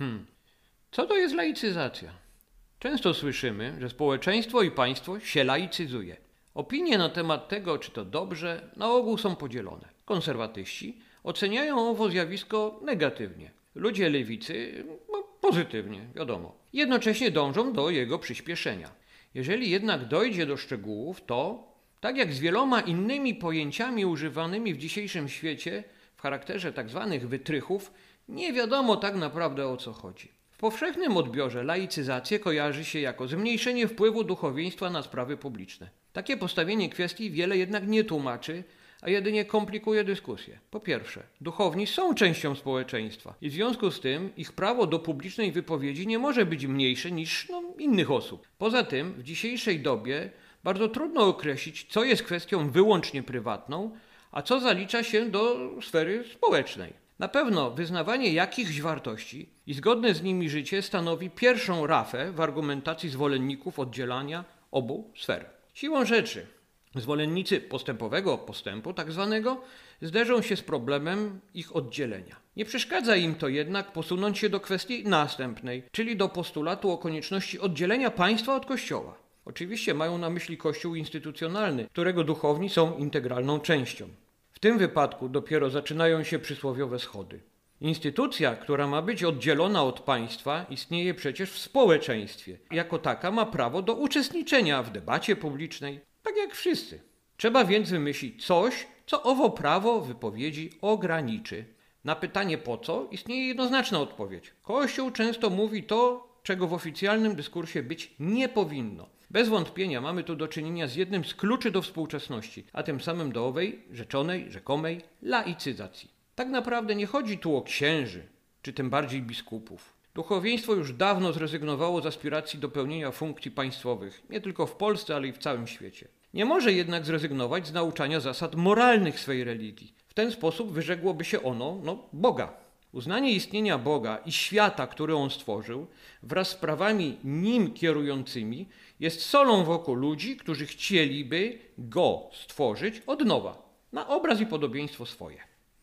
Hmm. Co to jest laicyzacja? Często słyszymy, że społeczeństwo i państwo się laicyzuje. Opinie na temat tego, czy to dobrze, na ogół są podzielone. Konserwatyści oceniają owo zjawisko negatywnie. Ludzie lewicy no, pozytywnie, wiadomo. Jednocześnie dążą do jego przyspieszenia. Jeżeli jednak dojdzie do szczegółów, to, tak jak z wieloma innymi pojęciami używanymi w dzisiejszym świecie, w charakterze tzw. Tak wytrychów, nie wiadomo tak naprawdę o co chodzi. W powszechnym odbiorze laicyzację kojarzy się jako zmniejszenie wpływu duchowieństwa na sprawy publiczne. Takie postawienie kwestii wiele jednak nie tłumaczy, a jedynie komplikuje dyskusję. Po pierwsze, duchowni są częścią społeczeństwa i w związku z tym ich prawo do publicznej wypowiedzi nie może być mniejsze niż no, innych osób. Poza tym, w dzisiejszej dobie bardzo trudno określić, co jest kwestią wyłącznie prywatną, a co zalicza się do sfery społecznej. Na pewno wyznawanie jakichś wartości i zgodne z nimi życie stanowi pierwszą rafę w argumentacji zwolenników oddzielania obu sfer. Siłą rzeczy Zwolennicy postępowego postępu, tak zwanego, zderzą się z problemem ich oddzielenia. Nie przeszkadza im to jednak posunąć się do kwestii następnej, czyli do postulatu o konieczności oddzielenia państwa od kościoła. Oczywiście mają na myśli kościół instytucjonalny, którego duchowni są integralną częścią. W tym wypadku dopiero zaczynają się przysłowiowe schody. Instytucja, która ma być oddzielona od państwa, istnieje przecież w społeczeństwie. Jako taka ma prawo do uczestniczenia w debacie publicznej, tak jak wszyscy. Trzeba więc wymyślić coś, co owo prawo wypowiedzi ograniczy. Na pytanie po co istnieje jednoznaczna odpowiedź. Kościół często mówi to, czego w oficjalnym dyskursie być nie powinno. Bez wątpienia mamy tu do czynienia z jednym z kluczy do współczesności, a tym samym do owej rzeczonej, rzekomej laicyzacji. Tak naprawdę nie chodzi tu o księży, czy tym bardziej biskupów. Duchowieństwo już dawno zrezygnowało z aspiracji do pełnienia funkcji państwowych, nie tylko w Polsce, ale i w całym świecie. Nie może jednak zrezygnować z nauczania zasad moralnych swej religii. W ten sposób wyrzekłoby się ono no, Boga. Uznanie istnienia Boga i świata, który On stworzył, wraz z prawami nim kierującymi, jest solą wokół ludzi, którzy chcieliby Go stworzyć od nowa, na obraz i podobieństwo swoje.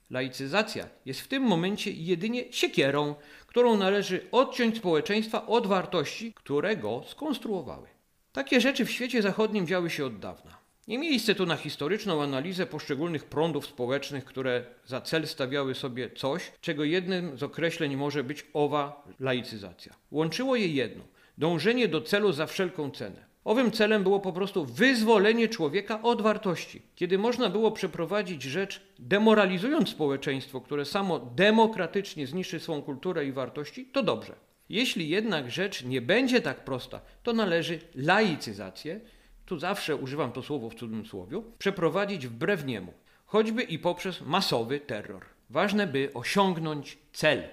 Laicyzacja jest w tym momencie jedynie siekierą, którą należy odciąć społeczeństwa od wartości, które go skonstruowały. Takie rzeczy w świecie zachodnim działy się od dawna. Nie miejsce tu na historyczną analizę poszczególnych prądów społecznych, które za cel stawiały sobie coś, czego jednym z określeń może być owa laicyzacja. Łączyło je jedno dążenie do celu za wszelką cenę. Owym celem było po prostu wyzwolenie człowieka od wartości. Kiedy można było przeprowadzić rzecz demoralizując społeczeństwo, które samo demokratycznie zniszczy swą kulturę i wartości, to dobrze. Jeśli jednak rzecz nie będzie tak prosta, to należy laicyzację, tu zawsze używam to słowo w cudzysłowie, przeprowadzić wbrew niemu, choćby i poprzez masowy terror. Ważne, by osiągnąć cel.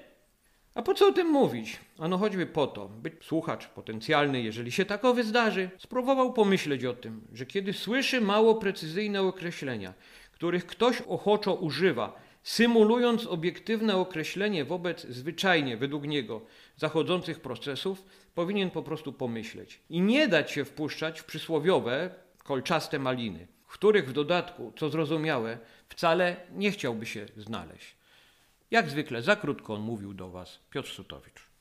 A po co o tym mówić? Ano choćby po to, by słuchacz potencjalny, jeżeli się takowy zdarzy, spróbował pomyśleć o tym, że kiedy słyszy mało precyzyjne określenia, których ktoś ochoczo używa, symulując obiektywne określenie wobec zwyczajnie, według niego, zachodzących procesów, powinien po prostu pomyśleć i nie dać się wpuszczać w przysłowiowe, kolczaste maliny, w których w dodatku, co zrozumiałe, wcale nie chciałby się znaleźć. Jak zwykle za krótko on mówił do Was Piotr Sutowicz.